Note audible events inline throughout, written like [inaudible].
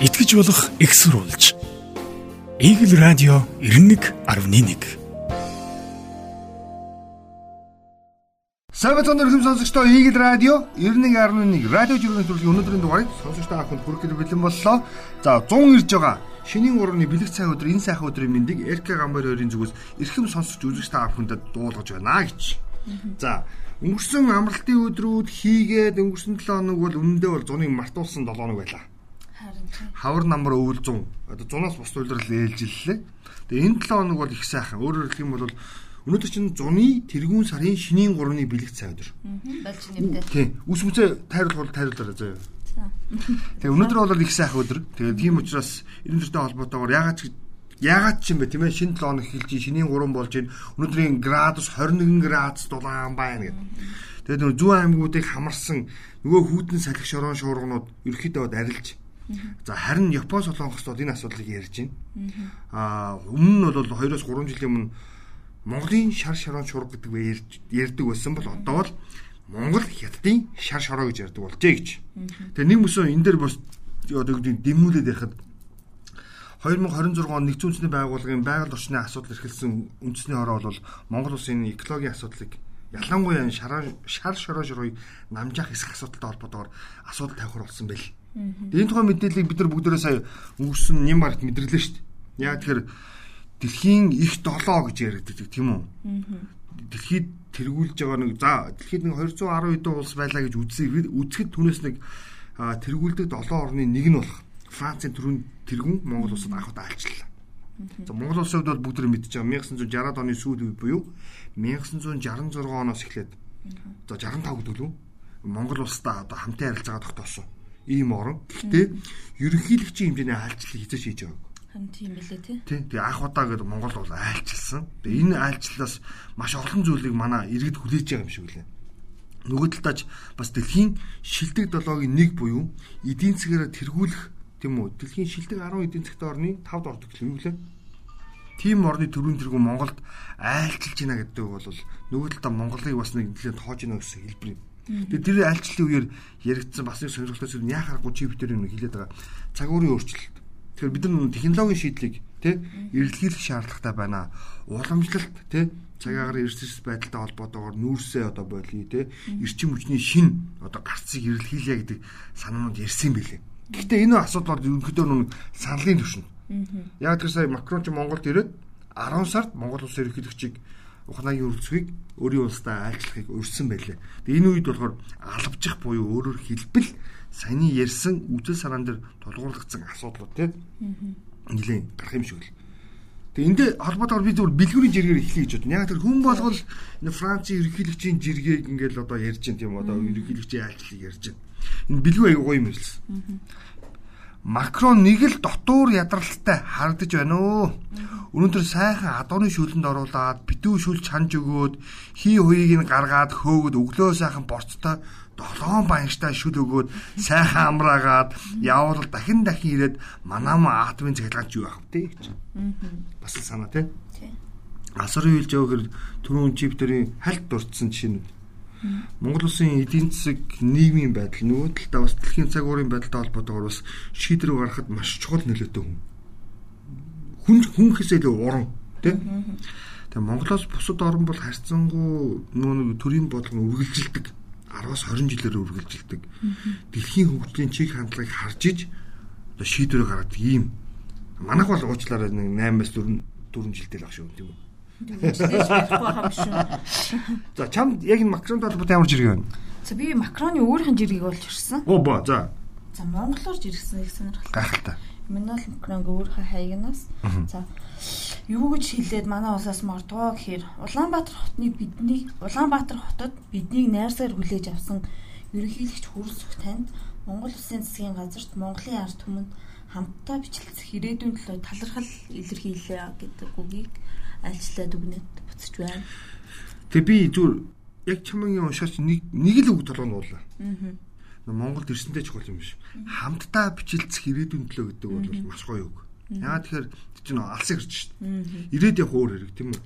итгэж болох экссурулж. Игэл радио 91.1 Сагтон өрхөм сонсогчдоо Игэл радио 91.1 радио жүргэн төрлийн өнөөдрийн дугаарыг сонсогчдоо ахын хүргэл бэлэн боллоо. За 100 ирж байгаа. Шинийн урны бэлэг цай өдөр энэ сайхан өдрийн мэндийг РК гамбар хоёрын зүгээс эрхэм сонсогч үзэгч та бүхэнд дуулгаж байна гэж. За өнгөрсөн амралтын өдрүүд хийгээд өнгөрсөн 7 хоног бол үнэндээ бол зуныг мартуулсан 7 хоног байлаа. Хавар намар өвөл 100 одоо 100-аас бус үйлрэл ээлжиллээ. Тэгээ энэ 7 хоног бол их сайхан. Өөрөөр хэлэх юм бол өнөөдөр чинь зуны тэргүүн сарын шинийн 3-ны бэлэг цай өдөр. Болж нэмдэ. Тийм. Үс мүцээ тайруулбал тайруулаарай заяа. Тэгээ өнөөдөр бол их сайхан өдөр. Тэгээ тийм учраас энэ төртэй холбоотойгоор ягаад ч ягаад ч юм бэ тийм ээ шинэ 7 хоног эхэлж шинийн 3 болж байна. Өнөөдрийн градус 21 градус дулаан байна гэдэг. Тэгээд нөгөө зүүн аймагуудыг хамарсан нөгөө хүүтэн салхи шорон шуурганууд ерөөхдөө арилж За харин Япон солонгоцод энэ асуудлыг ярьж байна. Аа өмнө нь бол 2-оос 3 жилийн өмнө Монголын шар шорон шураг гэдэг вэ ярьдаг байсан бол одоо бол Монгол хятадын шар шороо гэж ярьдаг болжээ гэж. Тэгээ нэг мөсөө энэ дээр бас одоо гэдэг дэмүүлээд ярихад 2026 он нэгдсэн үндэсний байгууллагын байгаль орчны асуудал эрхэлсэн үндэсний хороо бол Монгол улсын экологийн асуудлыг ялангуяа шар шар шороо шурыг намжаах хэсэг асуудалтай холбоотойгоор асуудал тавихар болсон байл. Энэ тухайн мэдээллийг бид нар бүгдээрээ сая өнгөрсөн нэм март мэдэрлээ шүү дээ. Яг тэгэхээр дэлхийн их долоо гэж яриад тийм үү? Дэлхийд тэргүүлж байгаа нэг за дэлхийд нэг 210 хэдэн улс байлаа гэж үзсийг үзэхэд түүнээс нэг тэргүүлдэг долоо орны нэг нь болох Францын төрүн тэргүүн Монгол улсад анх удаа альчлаа. За Монгол улсын хувьд бол бүгд мэдж байгаа 1960-ад оны сүүл үе буюу 1966 оноос эхлээд. За 65 гэдэг лүү Монгол улстай одоо хамтын харилцаагаа тогтоосон ийм орон. Гэхдээ ерөнхийлөгчийн хэмжээний айлчлалыг хязгаарч хийж байгаа. Хан тийм билээ тий. Тий. Тэгээ анх удаа гэдэг Монгол бол айлчилсан. Тэгээ энэ айлчлалаас маш олон зүйлийг манай иргэд хүлээж байгаа юм шиг үлээ. Нөгөө талдаач бас дэлхийн шилдэг долоогийн нэг буюу эдийн засгаар тэргүүлэх тийм үү? Дэлхийн шилдэг 10 эдийн засгт орны 5-д ордог юм үлээ. Тим орны төрийн тэргүү Монголд айлчилж байна гэдэг бол нөгөө талдаа Монголыг бас нэг нэлээд тоож байна гэсэн хэлбэр юм. Тэгээ тэр альчлалын үеэр яригдсан бас нэг сонирхолтой зүйл яа харахгүй чи битэр юм хэлээд байгаа. Цаг уурын өөрчлөлт. Тэгэхээр бид нар технологийн шийдлийг тий эрэлхийлэх шаардлагатай байна. Уламжлалт тий цагаагаар эрсдэс байдалтай холбоотойгоор нүүрсээ одоо болий тий эрчим хүчний шин одоо гарцыг эрэлхийлье гэдэг санаанууд ярьсан байлээ. Гэхдээ энэ асуудал бол ерөнхийдөө нүг саналын түвшин. Яг тэр сая Макрон ч Монголд ирээд 10 сард Монгол улс ерөнхийлөгчийг Ухнагийн үрцгийг өөрийн улстай айлчлахыг өрсөн байлээ. Тэгээ энэ үед болохоор алавжих буюу өөрөөр хэлбэл саяны ярьсан үжил сараан дээр тулгуурлагдсан асуудлууд тийм нэлээд гарах юм шиг л. Тэгээ энд холбоотойгоор би зөвхөн бэлгүүрийн жиргээр эхлэе гэж бодсон. Яг тэр хүн болгол энэ Францын ерөнхийлөгчийн жиргээг ингээл одоо ярьж байна тийм одоо ерөнхийлөгчийн айлчлалыг ярьж байна. Энэ бэлгүй аягүй гоё юм хэлсэн. Макрон нэг л дотуур ядралтай харагдаж байна өө. Өнөөдөр сайхан адууны шүлэнд оруулаад битүү шүл чанж өгөөд хий хуйг нь гаргаад хөөгд өглөө сайхан борцтой долоон баянштай шүл өгөөд сайхан амраагаад явбал дахин дахин ирээд манама атомын цахилгаан юу авах вэ гэж. Бас л санаа тий. Асрын үйл жавхэр түрүүн чиптерийн хальт дурдсан жишээнүүд Монгол улсын эдийн засаг нийгмийн байдал нөгөө талдаа бас дэлхийн цаг уурын байдалтай холбоотойгоор бас шийдвэр гаргахад маш чухал нөлөөтэй хүн. Хүн хүн хэсээ илүү уран тий. Тэгээ Монголоос бусад орн бол харьцангуй нөгөө төрийн бодлого үргэлжилдэг 10-аас 20 жилээр үргэлжилдэг. Дэлхийн хөгжлийн чиг хандлагыг харж иж шийдвэр гаргадаг ийм. Манайх бол уучлаарай нэг 8-аас 4 4 жилдээ л ах шүү тийм үү За чамд яг энэ Макронтой холбоотой ямар жиргээ байна? За би Макроны нь жиргээг болж ирсэн. Оо боо за. За монголоор жиргсэн их сонирхолтой. Гайхалтай. Эммануэл Макронг өөрийнхөө хаягнаас за юу гэж хэлээд манай улсаас мордгоо гэхээр Улаанбаатар хотны бидний Улаанбаатар хотод биднийг найрсаар хүлээж авсан ерөнхийлөгч хүрэлцэх танд Монгол Улсын засгийн газарт Монголын ард түмэнд хамтдаа бичлэлцэх ирээдүйн төлөө талархал илэрхийлээ гэдэг үгийг альчлаад өгнөд буцаж байна. Тэгээ би зүгээр яг чамгийн уншаач нэг нэг л үг толгойд уулаа. Аа. Монголд ирсэнтэй чухал юм биш. Хамтдаа бичлэлцэх ирээдүйн төлөө гэдэг бол маш гоё үг. Яагаад тэгэхээр чинь алсын ирж шít. Ирээд яг өөр хэрэг тийм үү?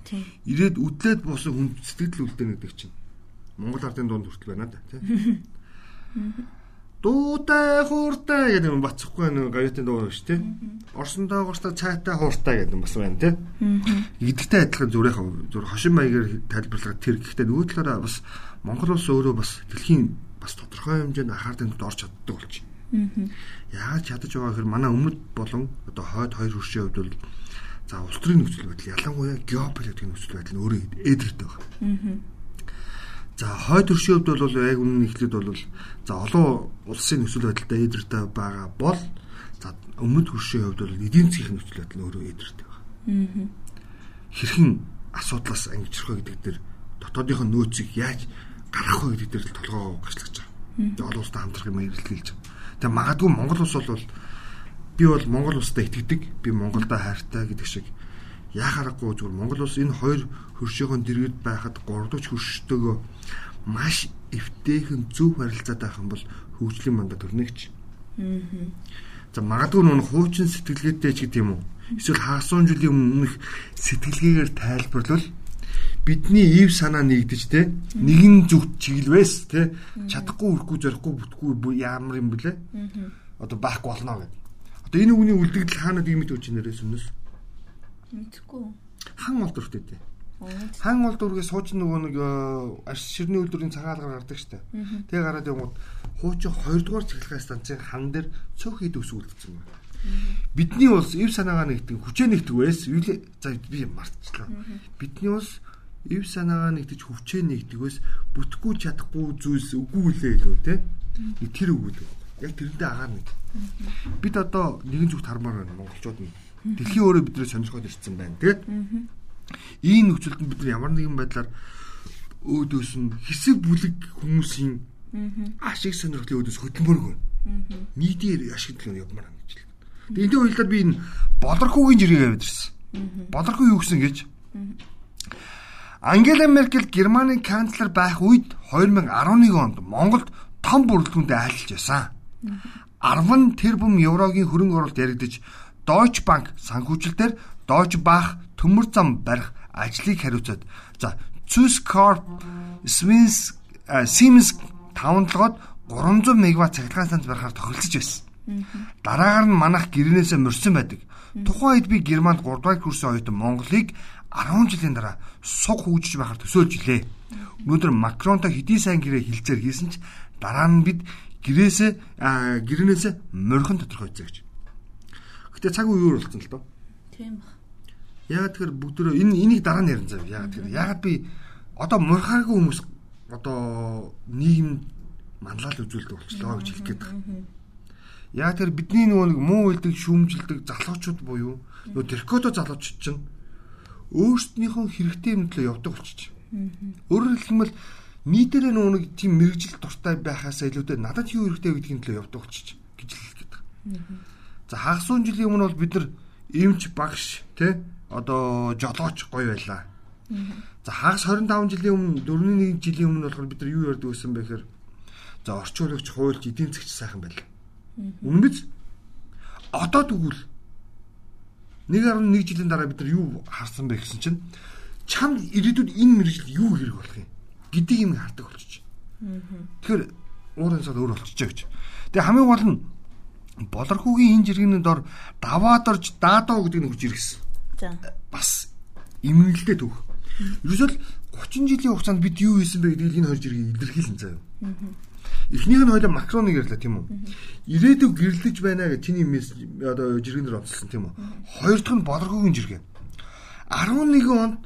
Ирээд үдлээд буусан хүн сэтгэл үлдээнэ гэдэг чинь. Монгол ардын дунд хүртэл байна да тийм. [laughs] дуутай хууртай гэдэг юм бацхгүй нэг гавьтын дуу шүү дээ. Орсон доогоостой цайтай хууртай гэдэг юм бас байна тий. Идэгтэй адилхан зүрх зүр хошин маягаар тайлбарлах тэр гэхдээ нөгөө талаараа бас Монгол улс өөрөө бас дэлхийн бас тодорхой хэмжээнд анхаар тэмдэгт орж чаддаг болж байна. Яаж чадаж байгаа гэхээр манай өмнөд болон одоо хойд хоёр хөршийн хувьд бол за улс төрийн нөхцөл байдал ялангуяа геополитикийн нөхцөл байдал нь өөрөө эдгэртэй байна. За хойд төршийн хувьд бол яг үнэн ихлэд бол за олон улсын нөхцөл байдалтай эдэртэй байгаа бол за өмнөд төршийн хувьд бол эдийн засгийн нөхцөл байдал нь өөрөө эдэртэй байна. Хэрхэн асуудлаас ангижрах вэ гэдэг дээр дотоодынхоо нөөцийг яаж гаргах вэ гэдэг дээр л толгоо гарчлаж байгаа. Олон улстай хамтрах юм эргэлтэлж байгаа. Тэгээ магадгүй Монгол улс бол би бол Монгол улстай итгэдэг, би Монголдо хайртай гэдэг шиг яхаарахгүй зүгээр Монгол улс энэ хоёр хөршөөхөн дэргэд байхад 3 дахь хөршөлтөөгөө маш эвтэйхэн зөв харилцаад байх юм бол хөгжлийн мандат төрнөгч. Аа. За магадгүй нүн хуучин сэтгэлгээтэй ч гэдэг юм уу? Эсвэл хаасуун жилийн өмнөх сэтгэлгээгээр тайлбарлал бидний ив санаа нэгдэж те нэгэн зүгт чиглэвэс те чадахгүй үрхгүй зорихгүй бүтгүй ямар юм блэ? Одоо байхгүй болно гэдэг. Одоо энэ үгний үлдэгдэл хаанад ийм мэт үуч нэрээс өмнөс Мэдхгүй. хан дүртэй дээ. Хан бол дүргээ сууж нөгөө нэг э, арш ширний үйлдвэрийн цагаалгаар гардаг штэ. Тэгээ гараад явгууд хуучин 2 дугаар цэглэгээ станцын хан дээр цөөх хэд өсвөлдсөн байна. Бидний улс ив санаагаа нэгтгэн хүчээ нэгтгэвээс за би мартчихлаа. Бидний улс ив санаагаа нэгтэж хүчээ нэгтгэвээс бүтэхгүй чадахгүй зүйлс үгүй лээ лөө те. Тэр лээ. Яг тэрнтэй агаар нэг. Бид одоо нэгэн зүгт хармаар байна монголчууд нь Дэлхийн өөрөө бидний сонирхоод ирсэн байна. Тэгээд ийм нөхцөлд бид нар ямар нэгэн байдлаар өөдөөс нь хэсэг бүлэг хүмүүсийн ашиг сонирхлын өөдөөс хөдөлмөрг байна. Нийтээр ашиглах нь явмаар байна гэж л. Тэгээд энэ үйлдэл би энэ болорхуугийн жиргээ аваад ирсэн. Болорхуу юу гэсэн гэж? Ангела Меркель Германы канцлер байх үед 2011 онд Монголд том бүрэлдэхүүнтэй айлчж байсан. 10 тэрбум еврогийн хөрөнгө оруулалт яригдж Deutsche Bank санхүүжилтээр Deutsche Bank төмөр зам барих ажлыг хариуцаад за Swiss Corp Siemens Siemens таванлагод 300 мегаватт цахилгаан станц барихаар тохиролцож байсан. Дараагаар нь манах гэрээнээсээ морьсон байдаг. Тухайн үед би Германд 3 дахь курсын оюутан Монголыг 10 жилийн дараа суг хөгжиж байхаар төсөөлж илээ. Өнөөдөр Макронтой хэдий сайн гэрээ хилцээр хийсэн ч дараа нь бид гэрээсээ гэрээнээсээ морьхон тодорхойцоо гэж. Гэтэ цаг үеэр болсон л доо. Тийм ба. Яагаад тэгэхээр бүгдөө энэ энийг дараа нь ярина зав. Яагаад тэгэхээр яагаад би одоо мурхаагүй хүмүүс одоо нийгэм манлал үзүүлдэг болчихлоо гэж хэлэх гээд байна. Яагаад тэгэхээр бидний нөгөө нэг муу үлдэг шүүмжилдэг залуучууд буюу нөгөө теркото залуучууд чинь өөрсдийнхөө хэрэгтэй юм төлөө явдаг болчих. Өөрөөр хэлбэл нийтээрээ нөгөө нэг тийм мэрэгжил дуртай байхаас илүүтэй надад юу хэрэгтэй гэдгийг төлөө явдаг болчих гэж хэлэх гээд байна. За хагасуун жилийн өмнө бол бид нар эмч багш тий одоо жолооч гоё байлаа. За хагас 25 жилийн өмнө 4-1 жилийн өмнө болохоор бид нар юу ярьдаг байсан бэ гэхээр за орчин үеигч хуульч эдийн засгч сайхан байлаа. Үнэн биз? Одоо тэгвэл 1.1 жилийн дараа бид нар юу харсан бэ гэсэн чинь чамд ирээдүйд энэ мэрэгжил юу хэрэг болох юм гэдгийг юм хардаг болчих. Тэгэхээр уурын сад өөр болчихжээ гэж. Тэгээ хамгийн гол нь болорхүүгийн энэ жиргэний дор даваад орж даадуу гэдэг нь хурж иргэсэн. За. Бас имэнэлтэй төв. Ерөөсөл 30 жилийн хугацаанд бид юу хийсэн бэ гэдгийг энэ хоёр жиргээ илэрхийлэн заяа. Эхнийх нь хоёлаа Макроныг ярьлаа тийм үү? Ирээдүг гэрлэж байна гэж чиний одоо жиргэнээр онцлсон тийм үү? Хоёр дахь нь болорхүүгийн жиргээ. 11 онд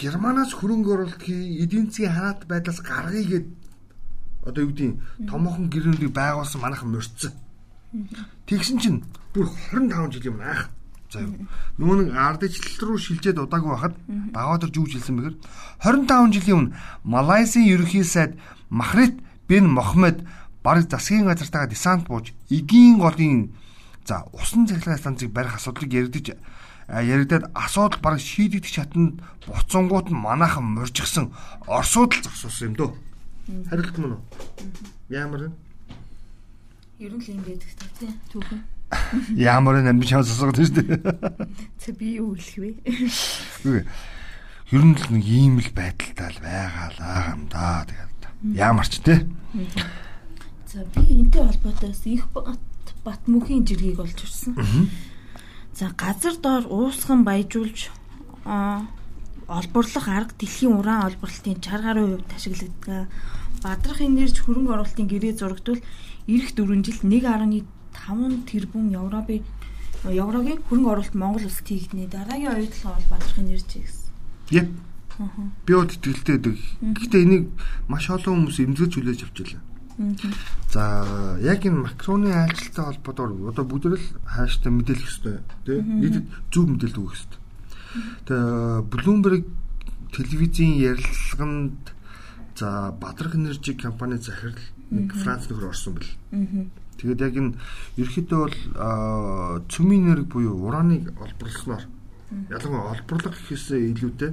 Германаас хөрөнгө оруулалт хий, эдийн засгийн хараат байдлаас гаргая гэд одоо юу гэдгийг томоохон гэрээнийг байгуулсан манайхан морьцсон. Тэгсэн чинь бүр 25 жилийн өмнө заа юу. Нөгөө нэг ардчлал руу шилжээд удаагүй байхад Багаадэр юу хэлсэн бэхээр 25 жилийн өмнө Малайзийн ерөнхий сайд Махрит бин Мохаммед бараг засгийн газартаа десант бууж эгийн голын за усан цахилгаан станцыг барих асуудлыг яригдж яригдаад асуудал бараг шийдэгдэх чатанд буцангууд нь манайхан моржигсан Оросууд л зогсоосон юм дөө. Харилт мөн үү? Ямар вэ? Ер нь л юм байдаг та тий. Түүхэн. Ямар нэг би чамд сонсгоод шүү дээ. Тэ би юу хэлэх вэ? Үгүй. Ер нь л нэг ийм л байдалтай л байгаа л аа юм да тэгээд. Ямар ч тий. За би энтэй холбоотойс их бат бат мөхийн жиргийг олж ирсэн. За газар доор уусган баяжуулж олборлох арга дэлхийн уран олборлолтын 60 гаруй хувьд ашигладаг. Бадрах энерги хөрөнгө оруулалтын гэрээ зурагдвал эх 4 жил 1.5 тэрбум евроны еврогийн хөрөнгө оруулалт Монгол улсад хийгднэ. Дараагийн оюутлага бол бадрах энерги гэсэн. Яп. Би бол итгэлтэй байдаг. Гэхдээ энийг маш олон хүмүүс эмзэж хүлээж авч байлаа. За яг энэ макроны айлчлалтай холбоотойгоор одоо бүгд л хааштай мэдээлэх хэрэгтэй тий нийтэд зөв мэдээлэл өгөх хэрэгтэй. Тэгээ Bloomberg телевизийн ярилцлаганд за Бадрах энержи компани захирал нэг Франц нөхөр орсон бэл. Тэгээд яг энэ ерөөхдөө бол цөмийн энерги буюу ураныг олборлсноор ялангуяа олборлох гэхээсээ илүүтэй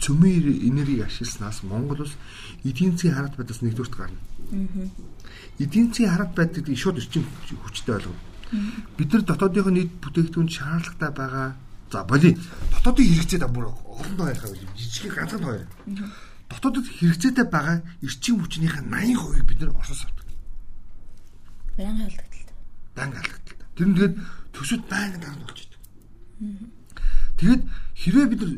цөмийн энергийг ашигласнаас Монгол улс эдийн засгийн хараат байдаас нэгдүгürt гарна. Эдийн засгийн хараат байдгийг шууд эрчим хүчтэй ойлгов. Бид нар дотоодынхоо нийт бүтээгдэхүүн шаардлагатай байгаа. За боли дотоодын хэрэгцээ бүр олон тоо ярих байл жижиг ганцхан хоёр. Дотоодод хэрэгцээтэй байгаа эрчим хүчнийхээ 80% бид нар Оросоос авдаг. Байнга алдагдaltaа. Байнга алдагдaltaа. Тэр нь тэгээд төсөд байнга дарамт болж идэг. Тэгээд хэрвээ бид нар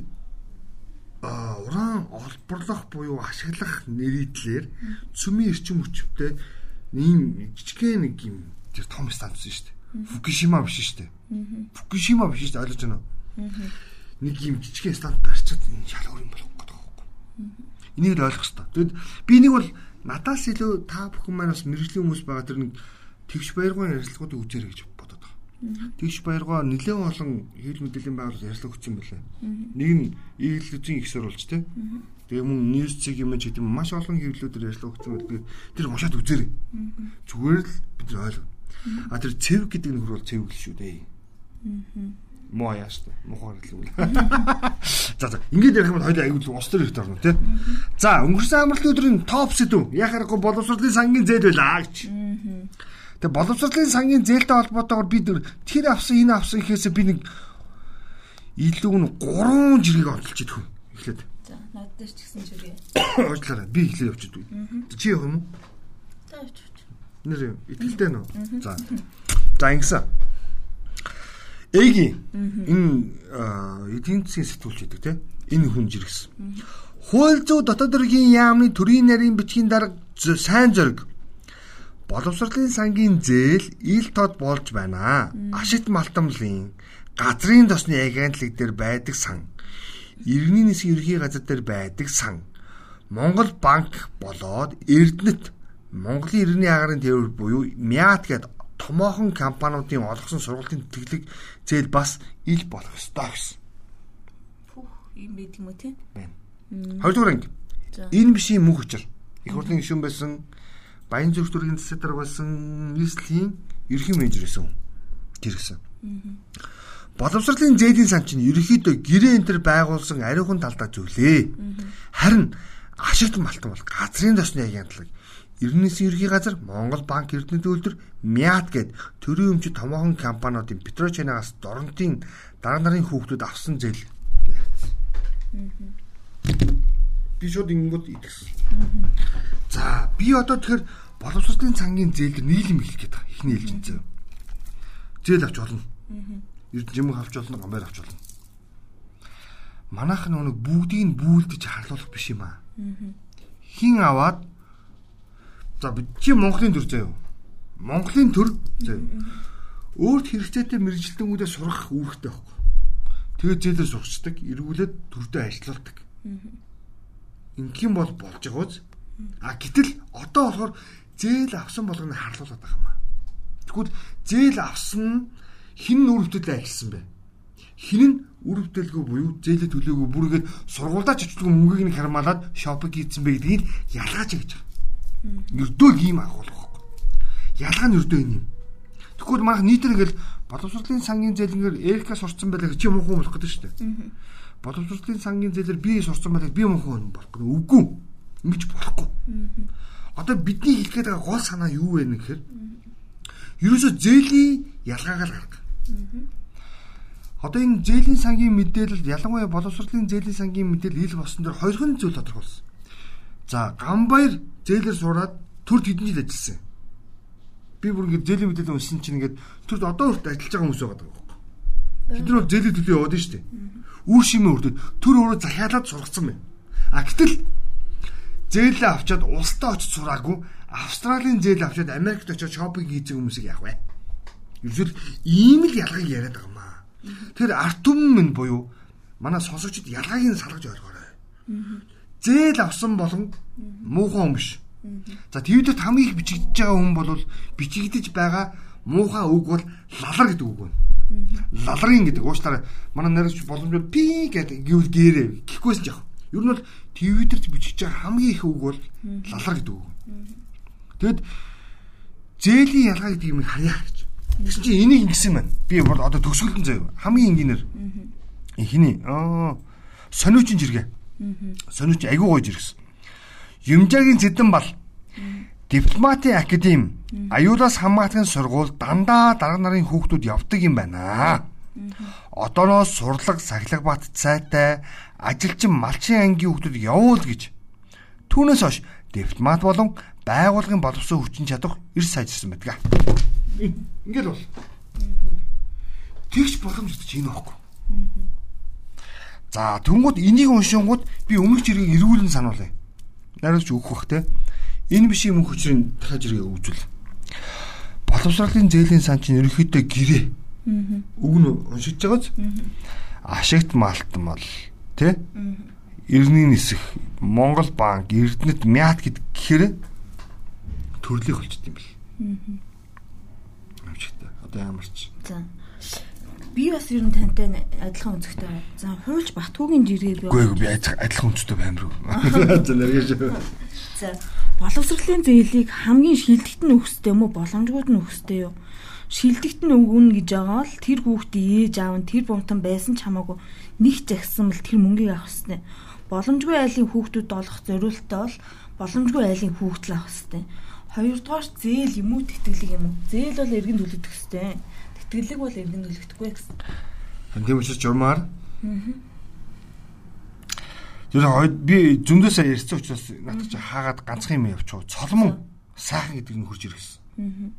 уран олборлох буюу ашиглах нэрийдлэр цөмийн эрчим хүчтэй ийм жижигхэн нэг юм тэр том станц шүү дээ. Фукушима биш шүү дээ. Фукушима биш шүү дээ ойлгож байна уу? нэг юм жижигхэн стандарт барьчаад энэ шалгуур юм болох гэдэг байхгүй. Энийг л ойлгох хэрэгтэй. Тэгэд би нэг бол надаас илүү та бүхэн маань бас мэрэгжлийн хүмүүс байгаа тэр нэг тэгш баяргын ярилцлагуудыг үзээрэй гэж бодоод байгаа. Тэгш баяргаа нэлээд олон хэвлэл мэдээллийн байгууллага ярилцлага өгсөн байлаа. Нэг нь ийгэлзийн их сурвалж тэ. Тэгээ мөн ньюс цэг юм ч гэдэг юм маш олон хэвлэлүүдээр ярилцлага өгсөн байл. Тэр уншаад үзээрэй. Зүгээр л бид нар ойлгоо. А тэр цэв гэдэг нөхөр бол цэвгэл шүү дээ. Аа муу яаш та мухаар хэлвэл. За за ингээд ярих юм бол хоёул аягүй ус төр ихтэй орно тий. За өнгөрсөн амралтын өдрийн топ сэдв яхахгүй боловсролын сангийн зээл байлаа гэж. Тэгээ боловсролын сангийн зээлтэй холбоотойгоор бид тэр авсан энэ авсан гэхээсээ би нэг илүү нь 3 жирийг олж идэх юм. Эхлээд. За над дээр ч гэсэн жиргээ. [coughs] Уучлаарай. Би эхлээд явчихдаг. Чи явах юм уу? За явчих. Нэр итгэлтэй нөө. За. За ингэсэн. Эгийн энэ эдийн засгийн сэтгүүлч гэдэг тийм энэ хүн жиргсэн. Хууль зүйн дотоод хэргийн яамны төрийн нарийн бичгийн дарга сайн зориг. Боловсролын сангийн зээл ил тод болж байна. Ашигт малтамлын газрын тосны агентлаг дээр байдаг сан. Иргэний нисгийн ерхий газар дээр байдаг сан. Монгол банк болоод Эрдэнэт Монголын иргэний агарын тээвэр буюу МЯТ гэдэг томоохон компаниудын олгосон сургалтын тэтгэлэг зээл бас ил болох ёстой гэсэн. Пүх, юм байт юм уу те? Байна. Хоёрдугаар анги. Энэ бишийн мөнх учир. Их хурлын гишүүн байсан Баян зүрх төргийн засаг дарга болсон нийслэлийн ерхий менежер байсан. Гэргсэн. Боловсролын зээлийн сан чинь ерөөхдөө гэрээ энэ төр байгуулсан ариухан талдаа зөвлөө. Харин ашигт малтан бол газрын тосны агентлаг Эрдэнэс ерхий газар Монгол банк Эрдэнэт үйлдвэр МЯТ гээд төрийн өмчит томоохон компаниудын Петрочанаас доронтын дараа нарын хүүхдүүд авсан зээл. Би шууд ингэнгүүт итгэсэн. За би одоо тэгэхээр боловсролын цангийн зээл дээр нийлэм хэлэх гээд байгаа. Эхний ээлжин зэв. Зээл авч болно. Эрдэнэм авч болно, гамбайр авч болно. Манайх нэг бүгдийг нь бүүлдэж харлуулах биш юм аа. Хин аваад За бид чи Монголын төр заяа. Монголын төр заяа. Өөрт хэрэгцээтэй мэрэгжилтэнгүүдээ сурах үүрэгтэй байхгүй. Тэгээд зээлээр сурчдаг, эргүүлээд төрдөө ажилладаг. Ингийн бол болж байгаа үз. А гэтэл одоо болохоор зээл авсан болгоно харлуулад байгаа юм аа. Тэгвэл зээл авсан хин үр бүтээлээ ажилласан бэ? Хин нь үр бүтээлгүй буюу зээлээ төлөөгүй бүргээд сургуульдаа ч очтгүй мөнгөийг нь хармаалаад шопинг хийсэн бэ гэдгийг ялгааж гэж байгаа. Ердөө ийм агуулга байхгүй. Ялгаа нь энэ юм. Тэгвэл манайх нийтэр ингээл боловсролын сангийн зээлнгээр Эрика сурцсан байлаа чи муухай болох гэдэг шүү дээ. Боловсролын сангийн зээлэр би сурцсан байлаа би муухай болох гэдэг үгүй. Ингэж болохгүй. Одоо бидний хэлгээд байгаа гол санаа юу вэ гэхээр ерөөсөө зээлийн ялгааг л гаргах. Одоо энэ зээлийн сангийн мэдээлэл ялангуяа боловсролын зээлийн сангийн мэдээлэл ил босон дээр хоёрхан зүйл тодорхойлсон. За Гамбаяр зээлэр сураад төр тэдэн жил ажилласан. би бүр ингэ зэлийн мэдээлэл уншсан чинь ингээд тэр одоо хүртэл ажиллаж байгаа хүмүүс байгаа байхгүй. Тэд нар зэлийн төлөө яваад дээ. Үр шимээ хүртэл тэр өөрөө захиалаад сургацсан байна. А гэтэл зээлээ авчаад улстай очиж сураагүй Австралийн зээл авчаад Америкт очиж шопинг хийдэг хүмүүсийг яах вэ? Ерөөсөл ийм л ялгааг яриад байгаа юм аа. Тэр арт түмэн минь буюу манай сонсогчд ялгааг нь салгаж ойлгоорой. Зээл авсан болон муухай хүн биш. За твиттерт хамгийн их бичигдэж байгаа хүн бол бичигдэж байгаа муухай үг бол лалар гэдэг үг байна. Лалрын гэдэг уучлаарай. Манай нарийнч боломжтой пи гэдэг гэвэл гэрээ гэхгүйсэн ч яах. Ер нь бол твиттерт бичиж байгаа хамгийн их үг бол лалар гэдэг үг. Тэгэд зээлийн ялгаа гэдэг юм харьяа гэж. Тэгсэн чинь энийг ингэсэн байна. Би бол одоо төгсгөлтөн заяа. Хамгийн энгийнээр. Эхний аа сониучин жиргээ. Сониуч айгуу гойж ирсэн. Юмжаагийн зэдэн бал дипломатын академи аюулаас хамгаалахын сургууль дандаа дарга нарын хүүхдүүд явдаг юм байна. Одооноос сурлаг сахилга бат цайтай ажилчин малчин ангийн хүүхдүүд явуул гэж. Түүнээс хойш дипломат болон байгуулгын боловсон хүчин чадах эрс сайжирсан байдаг. Ингээл бол. Тэгж боломж өгч энэ байхгүй. За тэнгууд энийг уншингууд би өмнөх жирийг эргүүлэн сануулъя нариулж өгөх бах те. Энэ биш юм хүчрийн дахиад зэрэг өгжүүл. Боловсролын зээлийн сан чинь ерөөхдөө гэрээ. Аа. Үг нь уншиж байгааз. Ашигт малтан бол тэ? Эрдний нисэх Монгол банк, Эрдэнэт Мят гэхээр төрлийг болчт юм бэл. Аа. Амжигтай. Одоо ямар ч. За би бас ер нь тантай адилхан өнцгтэй. За хуульч Батгуугийн жиргээ би. Үгүй би адилхан өнцгтэй баймар. За нэргэж. За боловсролын зээлийг хамгийн шилдэгт нь өгсдөө юм уу боломжгүйд нь өгсдөө юу? Шилдэгт нь өгнө гэж байгаа л тэр хүүхдээ ээж аав нь тэр бомтон байсан ч хамаагүй нэг загсан бол тэр мөнгийг авах хэрэгтэй. Боломжгүй айлын хүүхдүүд олох зориултаа бол боломжгүй айлын хүүхдэл авах хэрэгтэй. Хоёрдугаар зээл юм уу тэтгэлэг юм уу? Зээл бол эргэн төлөгдөх хэрэгтэй Сэтгэлэг бол эргэн нөлөгдөхгүй гэсэн. Тийм учраас журмаар. Тэр хойд би зөндөө сая ярьсан учраас надад чи хаагаад ганцхан юм явчихв. Цолмон сайхан гэдэг нь хурж ирсэн.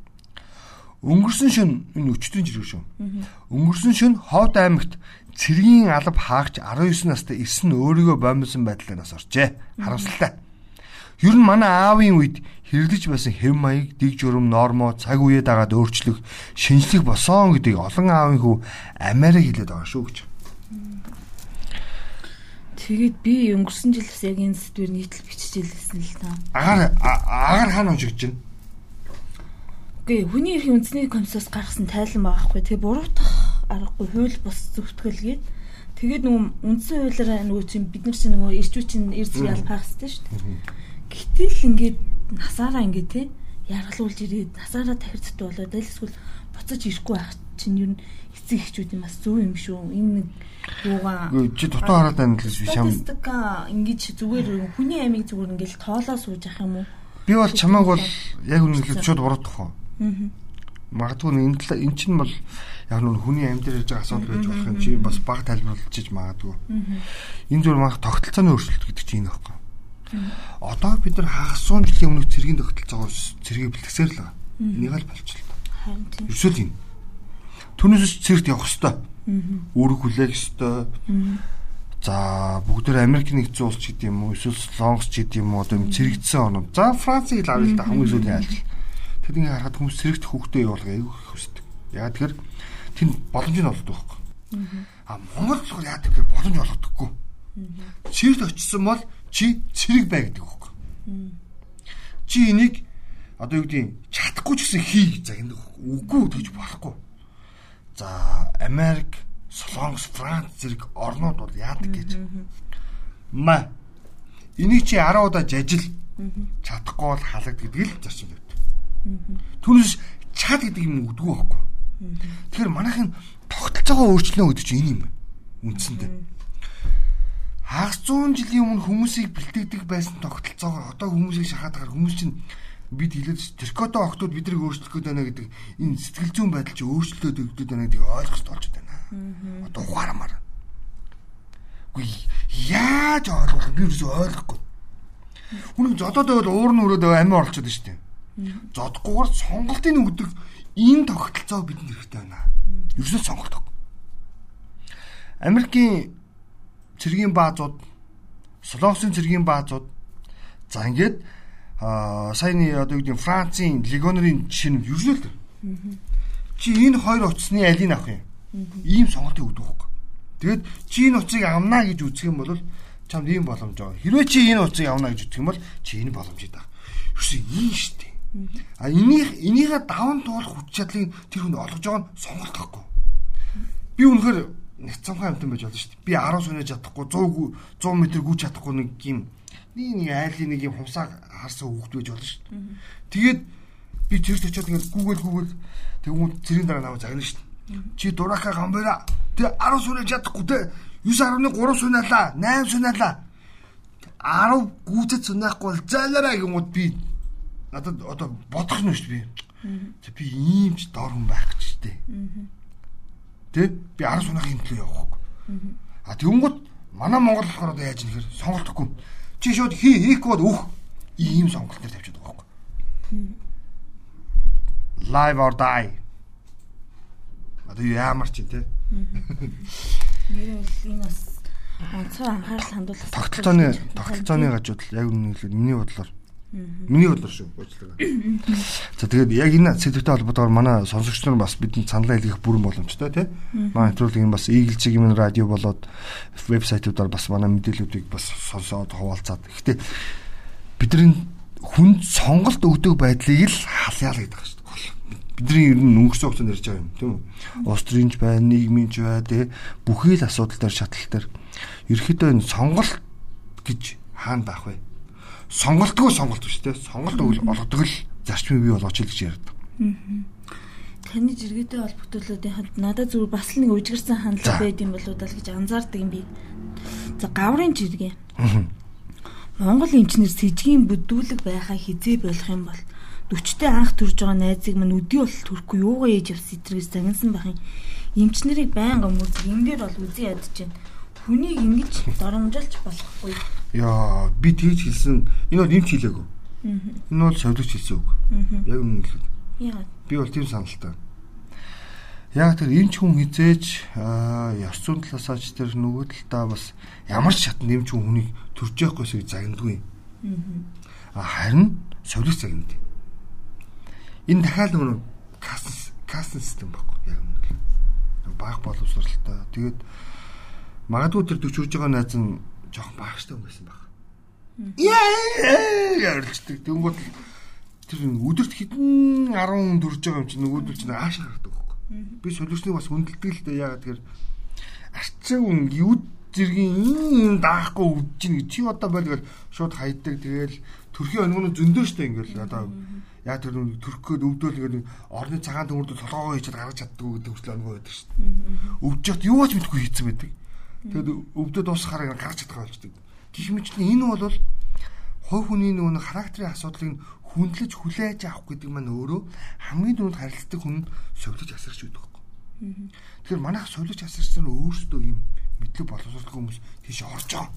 Өнгөрсөн шөн энэ өчтөн жиргэн шүү. Өнгөрсөн шөн Ховд аймагт цэргийн алба хаагч 19 настай ирсэн өөрийгөө бомбсон байдлаар нас орчээ. Харамсалтай. Ер нь манай аавын үед хэрэглэж байсан хэв маяг, дэг журам, нормо цаг үеэ дагаад өөрчлөх, шинжлэх босон гэдгийг олон аавын хүү амиараа хэлээд байгаа шүү гэж. Тэгээд би өнгөрсөн жилээс яг энэ сэдвэр нийтлэл биччихэлсэн л та. Агаар агаар хаана уншиж байна? Гэ хүний эрхийн үндэсний комиссоос гаргасан тайлан байгаа хгүй. Тэгээ буруутах аргагүй хууль бус зөвтгөлгээд тэгээд нөгөө үндсэн хуулиараа нөгөө чинь бид нар чинь нөгөө ирчүү чинь эрзэг ялбаах хэрэгтэй шүү дээ. Гэтэл ингээд насаараа ингээд те яргалуулж ирээд насаараа тахирцтай болоод аль эсвэл буцаж ирэхгүй байх чинь ер нь эцэг эхчүүд юм бас зөв юм шүү. Энэ нэг юугаа чи дутуу хараад байна л юм. Статистика ингэж зүгээр хүний амийг зүгээр ингээд тоолоо сууж ах юм уу? Би бол чамааг бол яг үнэхээр шууд буруутгах уу? Аа. Магадгүй энэ тал эн чинь бол яг нүн хүний амьд дээр яж байгаа асуудал байж болох юм чи бас баг тайлбарлаж магадгүй. Энэ зүгээр манх тогтолцооны өөрчлөлт гэдэг чинь энэ байхгүй. Одоо бид нар хагас 100 жилийн өмнөх цэргийн тогтолцоогоос цэргийг бэлтгэсээр л байгаа. Энийг л болчихлоо. Харин тийм. Ерөөсөө тийм. Түүнээс цэрэгт явах хэвээр. Үүрэг хүлээх хэвээр. За бүгдээр Америк нэгдсэн улс ч гэдэг юм уу эсвэл Солонгос ч гэдэг юм уу одоо цэрэгдсэн орнууд. За Францыг л авъя л да хамгийн сүүлийн айлч. Тэд ингээ харахад хүмүүс цэрэгт хүүхдээ явуулгаа айгүй их хүсдэг. Яа тэгэхээр тэнд боломж нь олддог байхгүй. А Монгол болохоор яа тэгэхээр боломж олгодоггүй. Цэрэгт очисон бол чи цэрэг бай гэдэг үг. Чи энийг одоо юу гэдэг чадахгүй ч гэсэн хий гэж загнадаг. Үгүй тэгж болохгүй. За Америк, Солонгос, Франц зэрэг орнууд бол яадаг гэж. Ма энийг чи 10 удаа жажил чадахгүй бол халагд гэдэг л зарчим байдаг. Түүнээс чад гэдэг юм үдгүй байхгүй. Тэгэхээр манайхын тогтолцоогоо өөрчлөнө гэдэг чинь энэ юм. Үндсэндээ хагас 100 жилийн өмнө хүмүүсийг бэлтгэдэг байсан тогтолцоогоор одоо хүмүүсийг шахаад байгаа хүмүүс чинь бид хэлээд теркото октод бидрийг өөрчлөх гээд байна гэдэг энэ сэтгэл зүйн байдал чи өөрчлөлтөд өгдөд байна гэдгийг ойлгох болж байна. Одоо ухаарамаар. Үгүй яаж ойлгох би юус ойлгохгүй. Хүн зодоод байвал уур нь өрөөд амиа шүү дээ. Зодгуугаар сонголтын өгдөг энэ тогтолцоо бидэнд хэрэгтэй байна. Ерөөсөө сонголт. Америкийн цэргийн баазууд, Солонгосын цэргийн баазууд за ингээд саяны одоо юу гэдэг Францын легионерын жишээ нь ерөнхийдөө л чи энэ хоёр утасны алийг авах юм. Ийм сонголтыг өгдөг хөөх. Тэгэд чи энэ утсыг авнаа гэж үзэх юм бол чамд ийм боломж байгаа. Хэрвээ чи энэ утсыг авнаа гэж үзэх юм бол чи энэ боломж идэх. Юусе ийм штэ. А энийг энийгээ даван туулах хүч чадлыг тэр хүнд олгож байгаа нь сонголт гэхгүй. Би үнэхээр нэгцамхай амтан байж болно шүү дээ. Би 10 сүнэж чадахгүй 100 100 м гүйж чадахгүй нэг юм нэг нэг айлын нэг юм хумсаа харсан хүүхд байж болно шүү дээ. Тэгээд би тэрс очиод ингээд гүүгэл гүүгэл тэгвэл цэрийн дараа наваа загнана шүү дээ. Чи дурака гамбара тэг 10 сүнэж чадахгүй те 9.3 сүнэлаа 8 сүнэлаа 10 гүйцэд сүнэхгүй бол зайлаараа гэмүүд би надад одоо бодох нь шүү дээ би. Ийм ч дор хүн байх гэж штэ. Тэ би 10 сунахын төлөө явахгүй. А тэгэнгүүт манай Монгол болохоор одоо яаж нэхэр сонголтгүй. Чи шууд хий хийхгүй өөх ийм сонголт төр тавьчихад байгаа байхгүй. Live or die. Одоо яамар чи тэ. Нэр бол энэ бас онцгой анхаарал хандуулах тогтолцооны тогтолцооны гажууд яг үнэхээр миний бодлоор Миний бодлоор шүү уучлаарай. За тэгээд яг энэ сэдвтэй холбоотойгоор манай сонсогч нар бас бидэнд саналаа хэлэх бүрэн боломжтой тий. Манай нэвтрүүлгийн бас Eagle Cig-ийн радио болоод вебсайтуудаар бас манай мэдээллүүдийг бас сонсоод хуваалцаад. Гэхдээ бидний хүн сонголт өгдөг байдлыг л халъяа л гэдэг шүү. Бидний ер нь өнгөрсөн хугацаанд ярьж байгаа юм тийм үү? Устринч байна, нийгмийнч бай, тий. Бүхий л асуудал дээр шатлал дээр ерөөхдөө энэ сонголт гэж хаана байх вэ? Сонголтгүй сонголт биш те сонголт олгодог л зарчмыг бий болгож ил гэж ярьдаг. Таны жиргээтэй холбогдлолуудын ханд надад зүгээр бас л нэг үжигэрсэн хандлага байд юм болоо даа гэж анзаардаг юм би. За гаврын жиргээ. Монгол эмчнэр с ิจ гийн бүдүүлэг байхаа хизээ болох юм бол 40-тэй анх төрж байгаа найзыг мань өдөө бол төрөхгүй юугаа ээж явс эдрээс загнасан байх юм. Эмчнэрийг байнга мөрөг юм дээр бол үзий ядж байна. Хүнийг ингэж доромжилж болохгүй Яа, би тэгж хэлсэн. Энэ бол нэмч хэлээгүй. Энэ бол совлогч хэлсэн үг. Яг үнэ хэлэхэд. Яа. Би бол тийм саналтай. Яг тэр энэ ч хүн хизээж ёс зүйн талаасаа ч тэр нөгөө талдаа бас ямар ч шат нэмч хүн хүнийг төрж явахгүйсийг загнадгүй. Аа харин совлогч загнад. Энэ дахиад нөгөө кастн кастн систем баггүй яг үнэ. Баг боловсралтай. Тэгээд магадгүй тэр 40 хүрж байгаа найз нь жоохон багштай хүн байсан баг. Яа ярьчдаг. Тэнгүүд тэр өдөрт хэдэн 10 дүрж байгаа юм чинь нөгөөдөл чинь аашаа гардаг байхгүй. Би солиорчныг бас хүндэлдэг л дээ яагаад тэгэхээр арчиг үн юуд зэргийн ийм даахгүй өвдөж чинь чи одоо байлгаар шууд хайдаг тэгэл төрхийн өнгөнө зөндөө штэ ингээл одоо яа тэр төрхөд өвдөөл ингээд орны цагаан төмөрдө толгоогоо хийчихэд гаргаж чаддгүй гэдэг хүртэл өнгөө байдаг штэ. Өвдөж яваад мэдгүй хийцэн байдаг. Тэгэд өвдөд дуусахаар гарч чадах болчдөг. Гэх мэтлэн энэ бол хой хүний нөгөө характерын асуудлыг хүндлэж хүлээж авах гэдэг маань өөрөө хамгийн түрүүнд харилцдаг хүн совлож асарч байдаг байхгүй. Тэгэхээр манайх совлож асарч нь өөрсдөө юм мэдлэг боловсруулах хүмүүс тийш орж байгаа.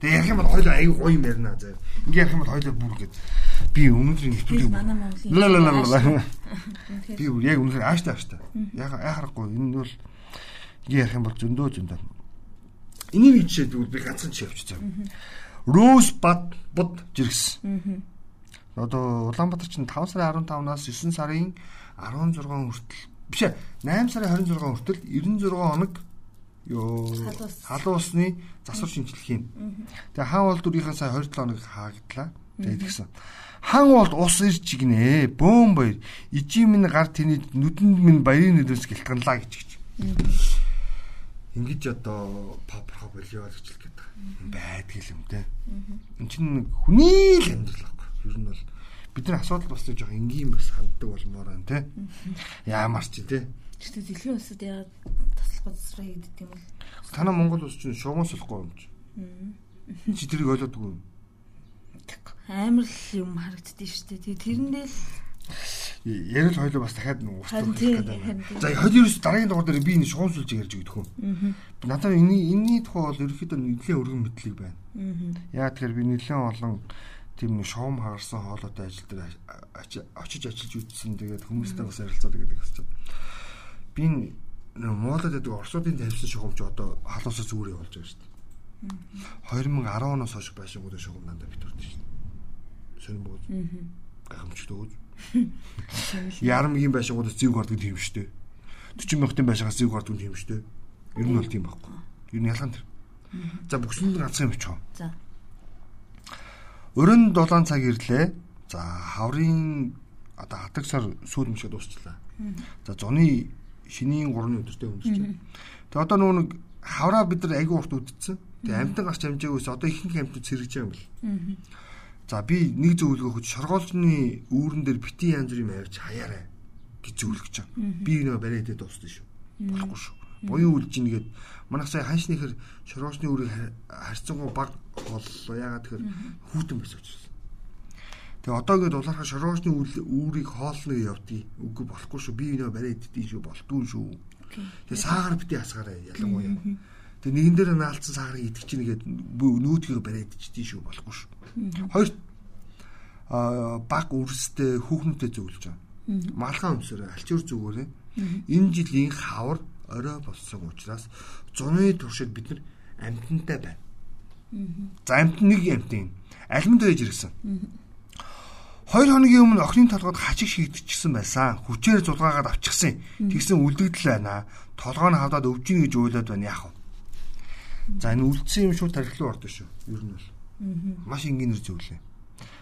Тэгээ ярих юм бол хоёул аяг гоё юм ярина заа. Ингээ ярих юм бол хоёул бүр гээд би өнөөдрийн нэвтрүүлгийг манай Монголын би яг үнэхээр ааштай ааштай. Яг яхахгүй энэ бол Ингээ ярих юм бол зөндөө зөндөө. Энийг жишээ тэгвэл би ганцхан жишээ авчиж байгаа. Rose Bud Bud жиргс. Одоо Улаанбаатар чинь 5 сарын 15-наас 9 сарын 16 хүртэл биш ээ 8 сарын 26 хүртэл 96 хоног ёо халуун усны засвар шинжилх юм. Тэгээ хаан бол дүрийнхэн сая 27 хоног хаагадлаа. Тэгээд тэгсэн. Хан болт ус ирж игнэ. Бөөм баяр. Ижим минь гар тэний нүдэнд минь баярын нүдээс гэлтганлаа гэж. Ингэж одоо попрохо болио гэж хэлэх гээд байдаг юм те. Энд чинь хүний л амьдрал байхгүй. Ер нь бол бидний асуудал бас жоох энгийн бас ханддаг болмоор байна те. Яамар чи те. Гэхдээ дэлхийн улсад яагаад таслах газраа хийдэг юм бол танаа Монгол улс чинь шугуун сулахгүй юм чи. Чи тэрийг ойлгодгүй. Амар л юм харагддээ шүү дээ. Тэгээ тэрэндээ л ярил хоёлоо бас дахиад устгах гэдэг. За хоёул ерөөс дараагийн дугаар дээр би энэ шуунсулж ярьж өгдөг хөө. Надад энэ энэний тухай бол ерөөхдөө нэлээд өргөн мэдлэг байна. Яа тэгэхээр би нэлээд олон тийм нэг шоум хагарсан хоолойтой ажил дээр очиж ажиллаж үзсэн. Тэгээд хүмүүстэй бас ярилцаад гэдэг хэвчээ. Би Монголд гэдэг Оросуудын тавьсан шугамч одоо халуусаа зүгээр явуулж байгаа шүү дээ. 2010 оноос хойш байшингуудын шугам дандаа битэрдэж шүү дээ. Сонир бод. Ярамгийн байшингуудаас зэвг ордог тийм шүү дээ. 40 мянгатын байшингаас зэвг ордог тийм шүү дээ. Ер нь бол тийм байхгүй. Ер нь ялгаан тэр. За бүхсэнд ганцхан юм чоо. За. Өрөн 7 цаг ирлээ. За хаврын одоо хатаг сар сүүл мөшөд дуусчлаа. За зуны шинийн 3-ны өдөртөө өнгөрч. Тэгээ одоо нөгөө нэг хавраа бид нар айгүй урт үдцсэн. Тэгээ амтан гарч амжаагүйс одоо ихэнх амтнууд сэргэж байгаа юм бэл. За би нэг зөвлөгөө өгч шоргоолжны үүрэн дээр бити янз бүрийн авч хаяарай гэж зөвлөж байгаа. Би нөгөө бариад дуусна шүү. Болохгүй шүү. Буян үлж ийнгээд манайх сая ханшныхэр шоргоолжны үүрийг харьцангуй баг боллоо. Ягаад тэгэхээр хүүтэн байсан учраас. Тэгээ одоо ингээд улаархаа шоргоожны үүрийг хоолно гэж явдгийг үгүй болохгүй шүү. Би нөө барай идтiin шүү. Болтгүй шүү. Тэгээ саагаар бити хасгаарай ялангуяа. Тэгээ нэгэн дээр наалцсан сaaгарыг идэх чинь гээд нүүдгийг барай идчихдий шүү. Болохгүй шүү. Хоёр а баг үрстэй хүүхнүүдэд зөвлөж байгаа. Малхаа өмсөрөө алчуур зүгээрээ энэ жилийн хавар орой болсон учраас зуны туршид бид нар амтантай байна. За амт нэг амтын аль мэд байж ирсэн. Хоёр хоногийн өмнө охины толгойд хачиг шийдчихсэн байсан. Хүчээр зулгаагаад авчихсан. Тэгсэн үлдэгдэл байна. Толгой нь хавдаад өвжин гэж уйлаад байна яах вэ? За энэ үлдсэн юм шууд тархилуу ордоо шүү. Ер нь бол. Маш энгийнээр зөвлөө.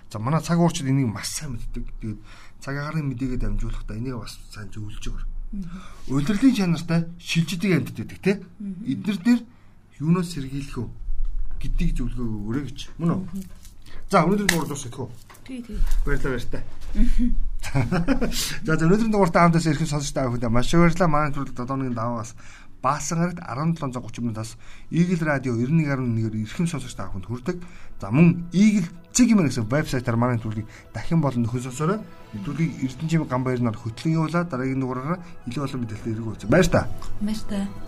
За манай цаг уурчид энийг маш сайн мэддэг. Тэгээд цаг агарын мэдээгээ дамжуулахдаа энийг бас сайн зөвлөж байгаа. Улирлын чанартай шилждэг амьтд байдаг те. Эднэр дээр юунаас сэргийлэх вэ гэдгийг зөвлөгөө өгөөрэй гэж. Мөн үү? За өнөөдрийн дугаар дуусгах уу? Тий, тий. Баярлалаа баяртай. [laughs] За өнөөдрийн дугаартаа хамтаас ирэх сонсож байгаа хүндээ маш их баярлалаа. Манай төрөлд одооны даваас Баасан гарагт 1730 минутаас Eagle Radio 91.1-ээр эрхэм сонсож байгаа хүнд хүрдэг. За мөн Eagle Zigman гэсэн вебсайтаар манай төлөвийг дахин болон нөхөн сонсороо. Төлөвийг Эрдэнэчим Гамбайрнаар хөтлөн явуулаад дараагийн дугаараараа илүү олон мэдээлэл эргүүлж. Баяр та. Баяр та.